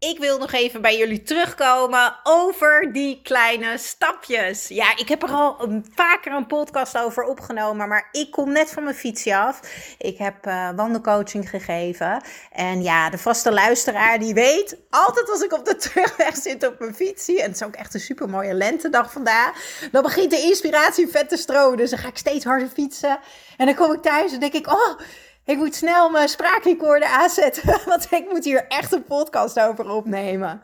Ik wil nog even bij jullie terugkomen over die kleine stapjes. Ja, ik heb er al een, vaker een podcast over opgenomen, maar ik kom net van mijn fietsje af. Ik heb uh, wandelcoaching gegeven. En ja, de vaste luisteraar die weet, altijd als ik op de terugweg zit op mijn fietsje, en het is ook echt een super mooie lentedag vandaag, dan begint de inspiratie vet te stromen. Dus dan ga ik steeds harder fietsen. En dan kom ik thuis en denk ik, oh ik moet snel mijn spraakrecorder aanzetten, want ik moet hier echt een podcast over opnemen.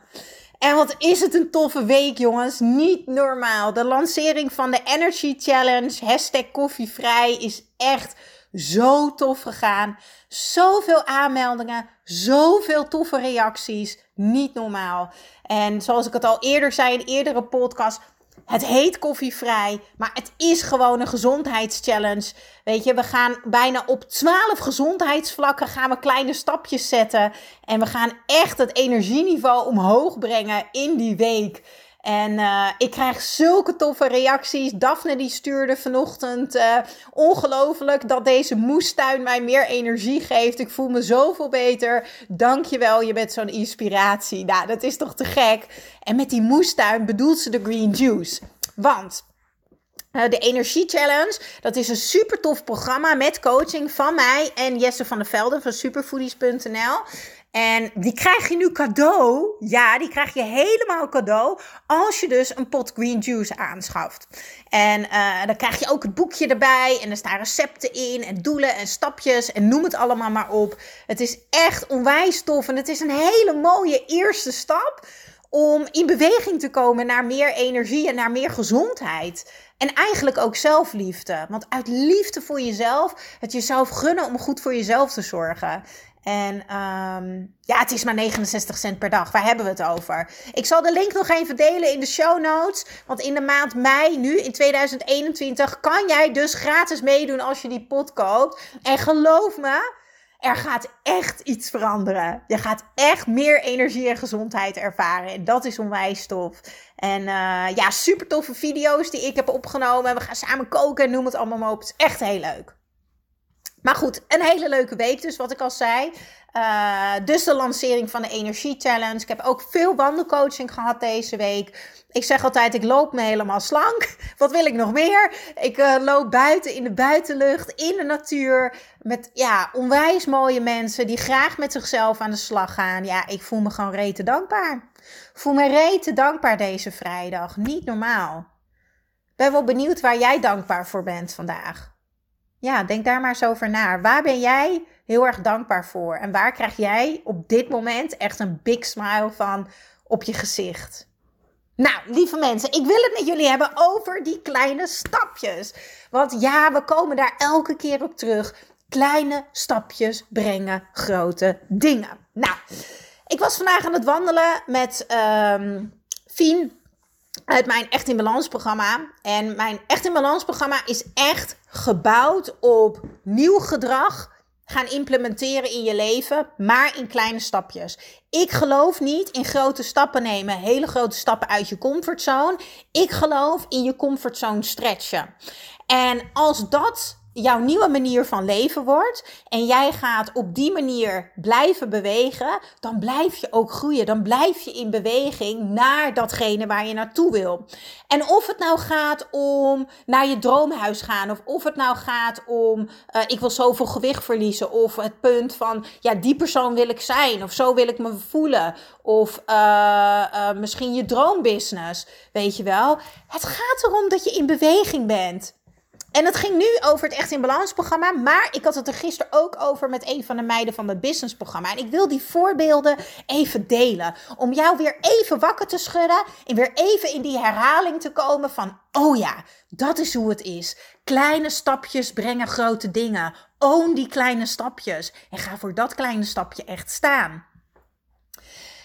En wat is het een toffe week, jongens. Niet normaal. De lancering van de Energy Challenge, hashtag koffievrij, is echt zo tof gegaan. Zoveel aanmeldingen, zoveel toffe reacties. Niet normaal. En zoals ik het al eerder zei in eerdere podcast, het heet koffievrij, maar het is gewoon een gezondheidschallenge. Weet je, we gaan bijna op 12 gezondheidsvlakken gaan we kleine stapjes zetten. En we gaan echt het energieniveau omhoog brengen in die week. En uh, ik krijg zulke toffe reacties. Daphne die stuurde vanochtend uh, ongelooflijk dat deze moestuin mij meer energie geeft. Ik voel me zoveel beter. Dankjewel, je bent zo'n inspiratie. Nou, dat is toch te gek. En met die moestuin bedoelt ze de green juice. Want de Energie Challenge, dat is een super tof programma met coaching van mij en Jesse van der Velden van superfoodies.nl. En die krijg je nu cadeau. Ja, die krijg je helemaal cadeau. Als je dus een pot green juice aanschaft. En uh, dan krijg je ook het boekje erbij. En er staan recepten in. En doelen en stapjes. En noem het allemaal maar op. Het is echt onwijs tof. En het is een hele mooie eerste stap. Om in beweging te komen naar meer energie en naar meer gezondheid. En eigenlijk ook zelfliefde. Want uit liefde voor jezelf, het jezelf gunnen om goed voor jezelf te zorgen. En um, ja, het is maar 69 cent per dag. Waar hebben we het over? Ik zal de link nog even delen in de show notes. Want in de maand mei, nu in 2021, kan jij dus gratis meedoen als je die pot koopt. En geloof me, er gaat echt iets veranderen. Je gaat echt meer energie en gezondheid ervaren. En dat is onwijs tof. En uh, ja, super toffe video's die ik heb opgenomen. We gaan samen koken en noem het allemaal maar op. Het is echt heel leuk. Maar goed, een hele leuke week dus, wat ik al zei. Uh, dus de lancering van de Energie Challenge. Ik heb ook veel wandelcoaching gehad deze week. Ik zeg altijd, ik loop me helemaal slank. Wat wil ik nog meer? Ik uh, loop buiten in de buitenlucht, in de natuur. Met ja, onwijs mooie mensen die graag met zichzelf aan de slag gaan. Ja, ik voel me gewoon rete dankbaar. Voel me rete dankbaar deze vrijdag. Niet normaal. Ben wel benieuwd waar jij dankbaar voor bent vandaag. Ja, denk daar maar eens over na. Waar ben jij heel erg dankbaar voor? En waar krijg jij op dit moment echt een big smile van op je gezicht? Nou, lieve mensen, ik wil het met jullie hebben over die kleine stapjes. Want ja, we komen daar elke keer op terug. Kleine stapjes brengen grote dingen. Nou, ik was vandaag aan het wandelen met um, Fien uit mijn Echt in Balans programma. En mijn Echt in Balans programma is echt gebouwd op nieuw gedrag gaan implementeren in je leven, maar in kleine stapjes. Ik geloof niet in grote stappen nemen, hele grote stappen uit je comfortzone. Ik geloof in je comfortzone stretchen. En als dat jouw nieuwe manier van leven wordt en jij gaat op die manier blijven bewegen, dan blijf je ook groeien. Dan blijf je in beweging naar datgene waar je naartoe wil. En of het nou gaat om naar je droomhuis gaan, of of het nou gaat om uh, ik wil zoveel gewicht verliezen, of het punt van ja, die persoon wil ik zijn, of zo wil ik me voelen, of uh, uh, misschien je droombusiness, weet je wel. Het gaat erom dat je in beweging bent. En het ging nu over het Echt in Balans programma. Maar ik had het er gisteren ook over met een van de meiden van het businessprogramma. En ik wil die voorbeelden even delen. Om jou weer even wakker te schudden. En weer even in die herhaling te komen van... Oh ja, dat is hoe het is. Kleine stapjes brengen grote dingen. Own die kleine stapjes. En ga voor dat kleine stapje echt staan.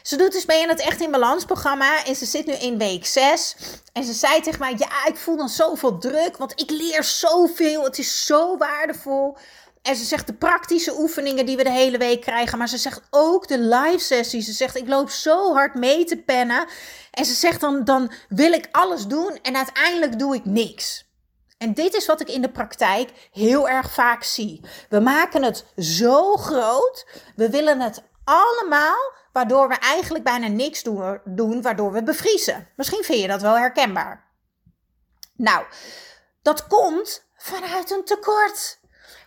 Ze doet dus mee aan het Echt in Balans programma. En ze zit nu in week 6. En ze zei tegen mij: Ja, ik voel dan zoveel druk. Want ik leer zoveel. Het is zo waardevol. En ze zegt de praktische oefeningen die we de hele week krijgen. Maar ze zegt ook de live sessies. Ze zegt: Ik loop zo hard mee te pennen. En ze zegt dan: Dan wil ik alles doen. En uiteindelijk doe ik niks. En dit is wat ik in de praktijk heel erg vaak zie. We maken het zo groot. We willen het allemaal waardoor we eigenlijk bijna niks doen, doen, waardoor we bevriezen. Misschien vind je dat wel herkenbaar. Nou, dat komt vanuit een tekort.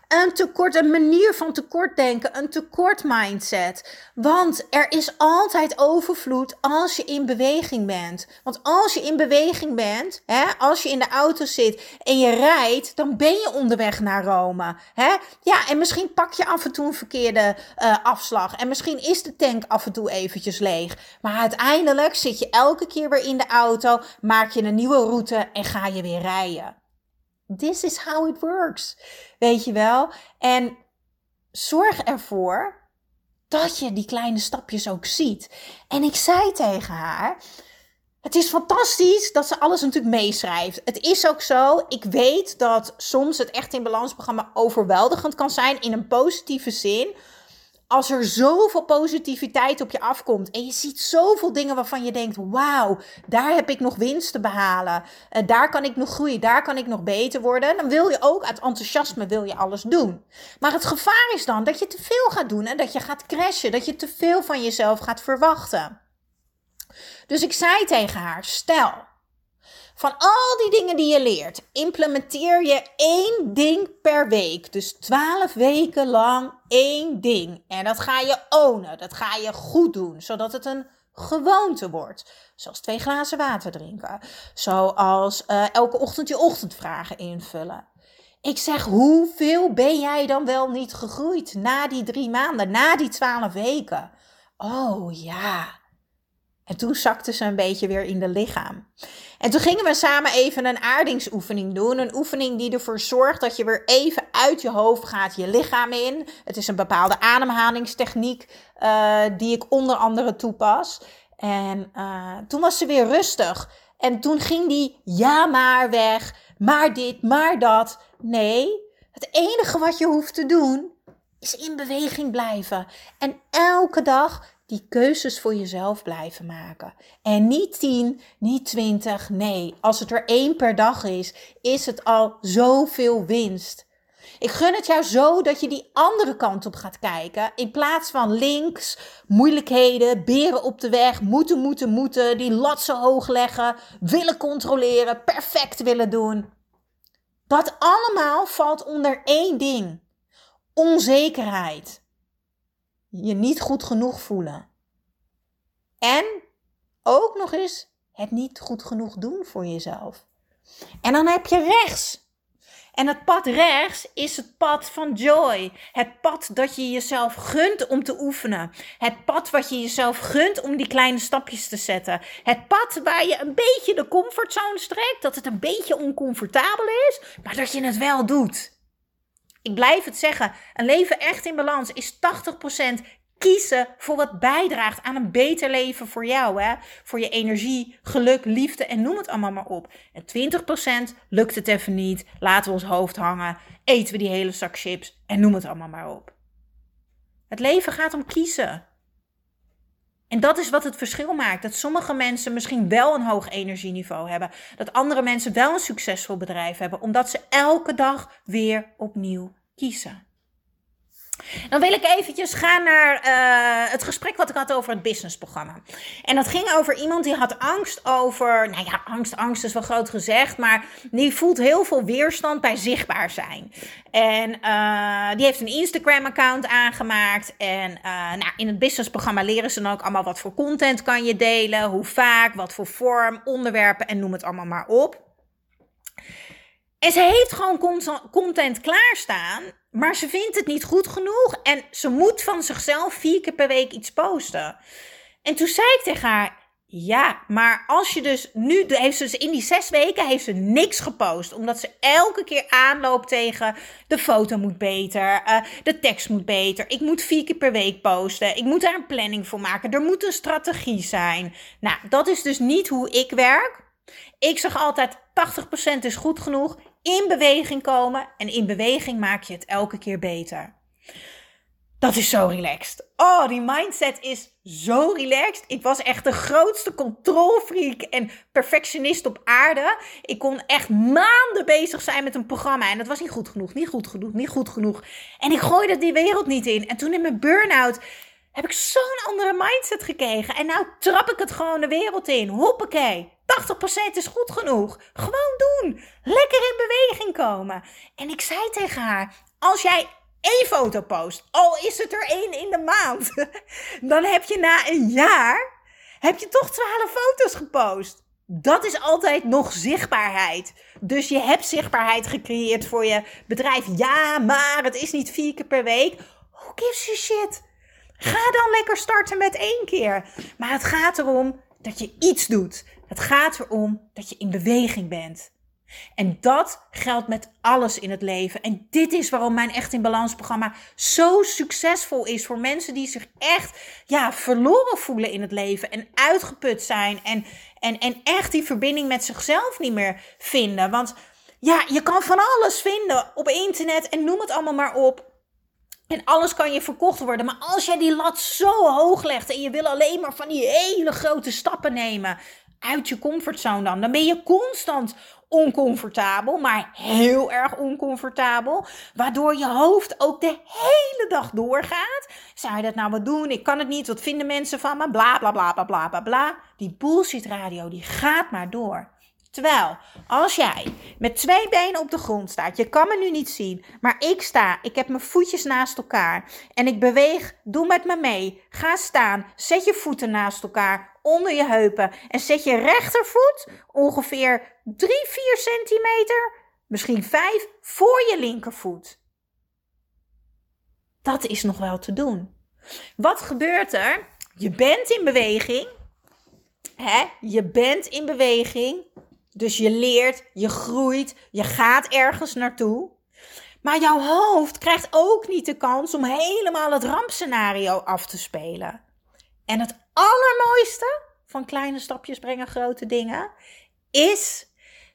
Een tekort, een manier van tekortdenken, een tekort mindset. Want er is altijd overvloed als je in beweging bent. Want als je in beweging bent, hè, als je in de auto zit en je rijdt, dan ben je onderweg naar Rome. Hè? Ja, en misschien pak je af en toe een verkeerde uh, afslag. En misschien is de tank af en toe eventjes leeg. Maar uiteindelijk zit je elke keer weer in de auto, maak je een nieuwe route en ga je weer rijden. This is how it works. Weet je wel? En zorg ervoor dat je die kleine stapjes ook ziet. En ik zei tegen haar. Het is fantastisch dat ze alles natuurlijk meeschrijft. Het is ook zo. Ik weet dat soms het echt in balansprogramma overweldigend kan zijn in een positieve zin als er zoveel positiviteit op je afkomt en je ziet zoveel dingen waarvan je denkt: wauw, daar heb ik nog winst te behalen, daar kan ik nog groeien, daar kan ik nog beter worden, dan wil je ook uit enthousiasme wil je alles doen. Maar het gevaar is dan dat je te veel gaat doen en dat je gaat crashen, dat je te veel van jezelf gaat verwachten. Dus ik zei tegen haar: stel van al die dingen die je leert, implementeer je één ding per week. Dus twaalf weken lang één ding. En dat ga je ownen, dat ga je goed doen, zodat het een gewoonte wordt. Zoals twee glazen water drinken. Zoals uh, elke ochtend je ochtendvragen invullen. Ik zeg, hoeveel ben jij dan wel niet gegroeid na die drie maanden, na die twaalf weken? Oh ja. En toen zakte ze een beetje weer in de lichaam. En toen gingen we samen even een aardingsoefening doen. Een oefening die ervoor zorgt dat je weer even uit je hoofd gaat je lichaam in. Het is een bepaalde ademhalingstechniek uh, die ik onder andere toepas. En uh, toen was ze weer rustig. En toen ging die ja maar weg, maar dit, maar dat. Nee, het enige wat je hoeft te doen is in beweging blijven. En elke dag die keuzes voor jezelf blijven maken. En niet tien, niet twintig, nee. Als het er één per dag is, is het al zoveel winst. Ik gun het jou zo dat je die andere kant op gaat kijken. In plaats van links, moeilijkheden, beren op de weg, moeten, moeten, moeten, die lat zo hoog leggen, willen controleren, perfect willen doen. Dat allemaal valt onder één ding: onzekerheid je niet goed genoeg voelen. En ook nog eens het niet goed genoeg doen voor jezelf. En dan heb je rechts. En het pad rechts is het pad van joy. Het pad dat je jezelf gunt om te oefenen. Het pad wat je jezelf gunt om die kleine stapjes te zetten. Het pad waar je een beetje de comfortzone strekt. Dat het een beetje oncomfortabel is, maar dat je het wel doet. Ik blijf het zeggen. Een leven echt in balans is 80% kiezen voor wat bijdraagt aan een beter leven voor jou. Hè? Voor je energie, geluk, liefde en noem het allemaal maar op. En 20% lukt het even niet. Laten we ons hoofd hangen. Eten we die hele zak chips en noem het allemaal maar op. Het leven gaat om kiezen. En dat is wat het verschil maakt. Dat sommige mensen misschien wel een hoog energieniveau hebben. Dat andere mensen wel een succesvol bedrijf hebben. Omdat ze elke dag weer opnieuw kiezen. Dan wil ik eventjes gaan naar uh, het gesprek wat ik had over het businessprogramma. En dat ging over iemand die had angst over, nou ja, angst, angst is wel groot gezegd, maar die voelt heel veel weerstand bij zichtbaar zijn. En uh, die heeft een Instagram-account aangemaakt. En uh, nou, in het businessprogramma leren ze dan ook allemaal wat voor content kan je delen, hoe vaak, wat voor vorm, onderwerpen en noem het allemaal maar op. En ze heeft gewoon content klaarstaan, maar ze vindt het niet goed genoeg en ze moet van zichzelf vier keer per week iets posten. En toen zei ik tegen haar, ja, maar als je dus nu, heeft ze dus in die zes weken heeft ze niks gepost. Omdat ze elke keer aanloopt tegen de foto moet beter, uh, de tekst moet beter. Ik moet vier keer per week posten. Ik moet daar een planning voor maken. Er moet een strategie zijn. Nou, dat is dus niet hoe ik werk. Ik zeg altijd 80% is goed genoeg. In beweging komen en in beweging maak je het elke keer beter. Dat is zo relaxed. Oh, die mindset is zo relaxed. Ik was echt de grootste controlfreak en perfectionist op aarde. Ik kon echt maanden bezig zijn met een programma. En dat was niet goed genoeg, niet goed genoeg, niet goed genoeg. En ik gooide die wereld niet in. En toen in mijn burn-out heb ik zo'n andere mindset gekregen. En nou trap ik het gewoon de wereld in. Hoppakee. 80% is goed genoeg. Gewoon doen. Lekker in beweging komen. En ik zei tegen haar: Als jij één foto post, al is het er één in de maand, dan heb je na een jaar heb je toch 12 foto's gepost. Dat is altijd nog zichtbaarheid. Dus je hebt zichtbaarheid gecreëerd voor je bedrijf. Ja, maar het is niet vier keer per week. Who gives a shit? Ga dan lekker starten met één keer. Maar het gaat erom dat je iets doet. Het gaat erom dat je in beweging bent. En dat geldt met alles in het leven. En dit is waarom mijn Echt in Balans programma zo succesvol is voor mensen die zich echt ja, verloren voelen in het leven en uitgeput zijn en, en, en echt die verbinding met zichzelf niet meer vinden. Want ja, je kan van alles vinden op internet en noem het allemaal maar op. En alles kan je verkocht worden. Maar als jij die lat zo hoog legt en je wil alleen maar van die hele grote stappen nemen uit je comfortzone dan, dan ben je constant oncomfortabel, maar heel erg oncomfortabel. Waardoor je hoofd ook de hele dag doorgaat. Zou je dat nou wat doen? Ik kan het niet. Wat vinden mensen van me? Bla bla bla bla bla bla bla. Die bullshit radio, die gaat maar door. Terwijl, als jij met twee benen op de grond staat, je kan me nu niet zien, maar ik sta, ik heb mijn voetjes naast elkaar en ik beweeg, doe met me mee. Ga staan, zet je voeten naast elkaar onder je heupen en zet je rechtervoet ongeveer 3, 4 centimeter, misschien 5, voor je linkervoet. Dat is nog wel te doen. Wat gebeurt er? Je bent in beweging. Hè? Je bent in beweging. Dus je leert, je groeit, je gaat ergens naartoe. Maar jouw hoofd krijgt ook niet de kans om helemaal het rampscenario af te spelen. En het allermooiste van kleine stapjes brengen grote dingen is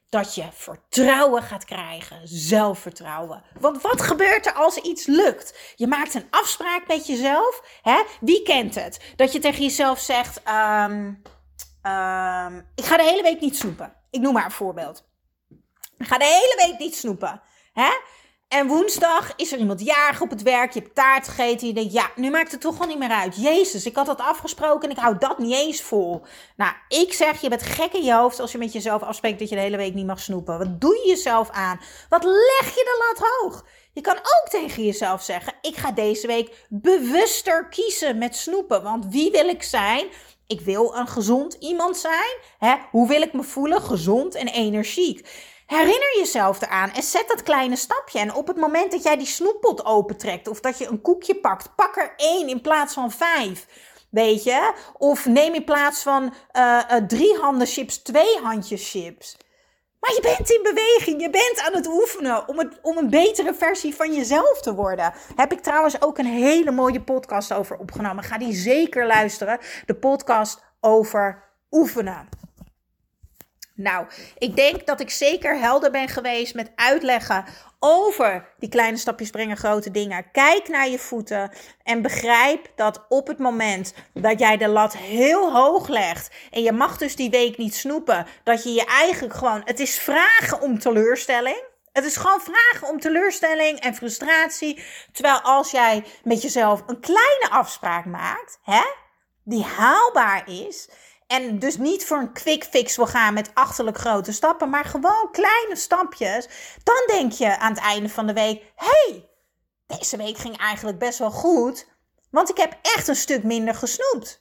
dat je vertrouwen gaat krijgen, zelfvertrouwen. Want wat gebeurt er als iets lukt? Je maakt een afspraak met jezelf. Hè? Wie kent het? Dat je tegen jezelf zegt: um, um, Ik ga de hele week niet snoepen. Ik noem maar een voorbeeld. Ik ga de hele week niet snoepen. Hè? En woensdag is er iemand jarig op het werk. Je hebt taart gegeten. Je denkt, ja, nu maakt het toch wel niet meer uit. Jezus, ik had dat afgesproken en ik hou dat niet eens vol. Nou, ik zeg, je bent gek in je hoofd als je met jezelf afspreekt dat je de hele week niet mag snoepen. Wat doe je jezelf aan? Wat leg je de lat hoog? Je kan ook tegen jezelf zeggen: Ik ga deze week bewuster kiezen met snoepen. Want wie wil ik zijn? Ik wil een gezond iemand zijn. Hè? Hoe wil ik me voelen? Gezond en energiek. Herinner jezelf eraan en zet dat kleine stapje. En op het moment dat jij die snoeppot opentrekt of dat je een koekje pakt, pak er één in plaats van vijf. Weet je? Of neem in plaats van uh, drie handen chips, twee handjes chips. Maar je bent in beweging, je bent aan het oefenen om, het, om een betere versie van jezelf te worden. Heb ik trouwens ook een hele mooie podcast over opgenomen. Ga die zeker luisteren. De podcast over oefenen. Nou, ik denk dat ik zeker helder ben geweest met uitleggen over die kleine stapjes brengen grote dingen. Kijk naar je voeten en begrijp dat op het moment dat jij de lat heel hoog legt en je mag dus die week niet snoepen, dat je je eigenlijk gewoon, het is vragen om teleurstelling. Het is gewoon vragen om teleurstelling en frustratie. Terwijl als jij met jezelf een kleine afspraak maakt, hè, die haalbaar is, en dus niet voor een quick fix wil gaan met achterlijk grote stappen, maar gewoon kleine stapjes. Dan denk je aan het einde van de week: hey, deze week ging eigenlijk best wel goed. Want ik heb echt een stuk minder gesnoept.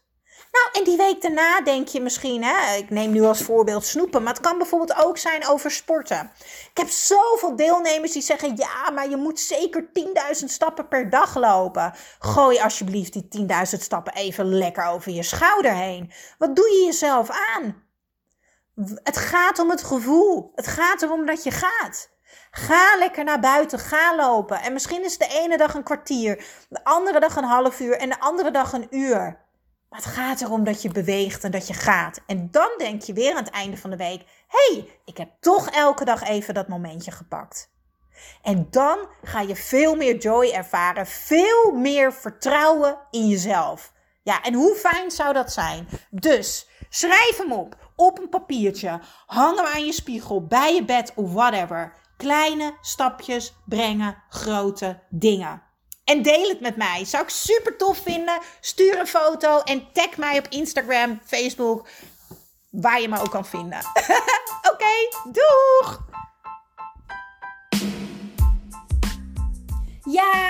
Nou, en die week daarna denk je misschien, hè, ik neem nu als voorbeeld snoepen, maar het kan bijvoorbeeld ook zijn over sporten. Ik heb zoveel deelnemers die zeggen, ja, maar je moet zeker 10.000 stappen per dag lopen. Gooi alsjeblieft die 10.000 stappen even lekker over je schouder heen. Wat doe je jezelf aan? Het gaat om het gevoel. Het gaat erom dat je gaat. Ga lekker naar buiten, ga lopen. En misschien is de ene dag een kwartier, de andere dag een half uur en de andere dag een uur. Maar het gaat erom dat je beweegt en dat je gaat. En dan denk je weer aan het einde van de week: hey, ik heb toch elke dag even dat momentje gepakt. En dan ga je veel meer joy ervaren, veel meer vertrouwen in jezelf. Ja, en hoe fijn zou dat zijn? Dus schrijf hem op, op een papiertje, hang hem aan je spiegel, bij je bed of whatever. Kleine stapjes brengen grote dingen. En deel het met mij. Zou ik super tof vinden. Stuur een foto en tag mij op Instagram, Facebook, waar je me ook kan vinden. Oké, doeg! Ja,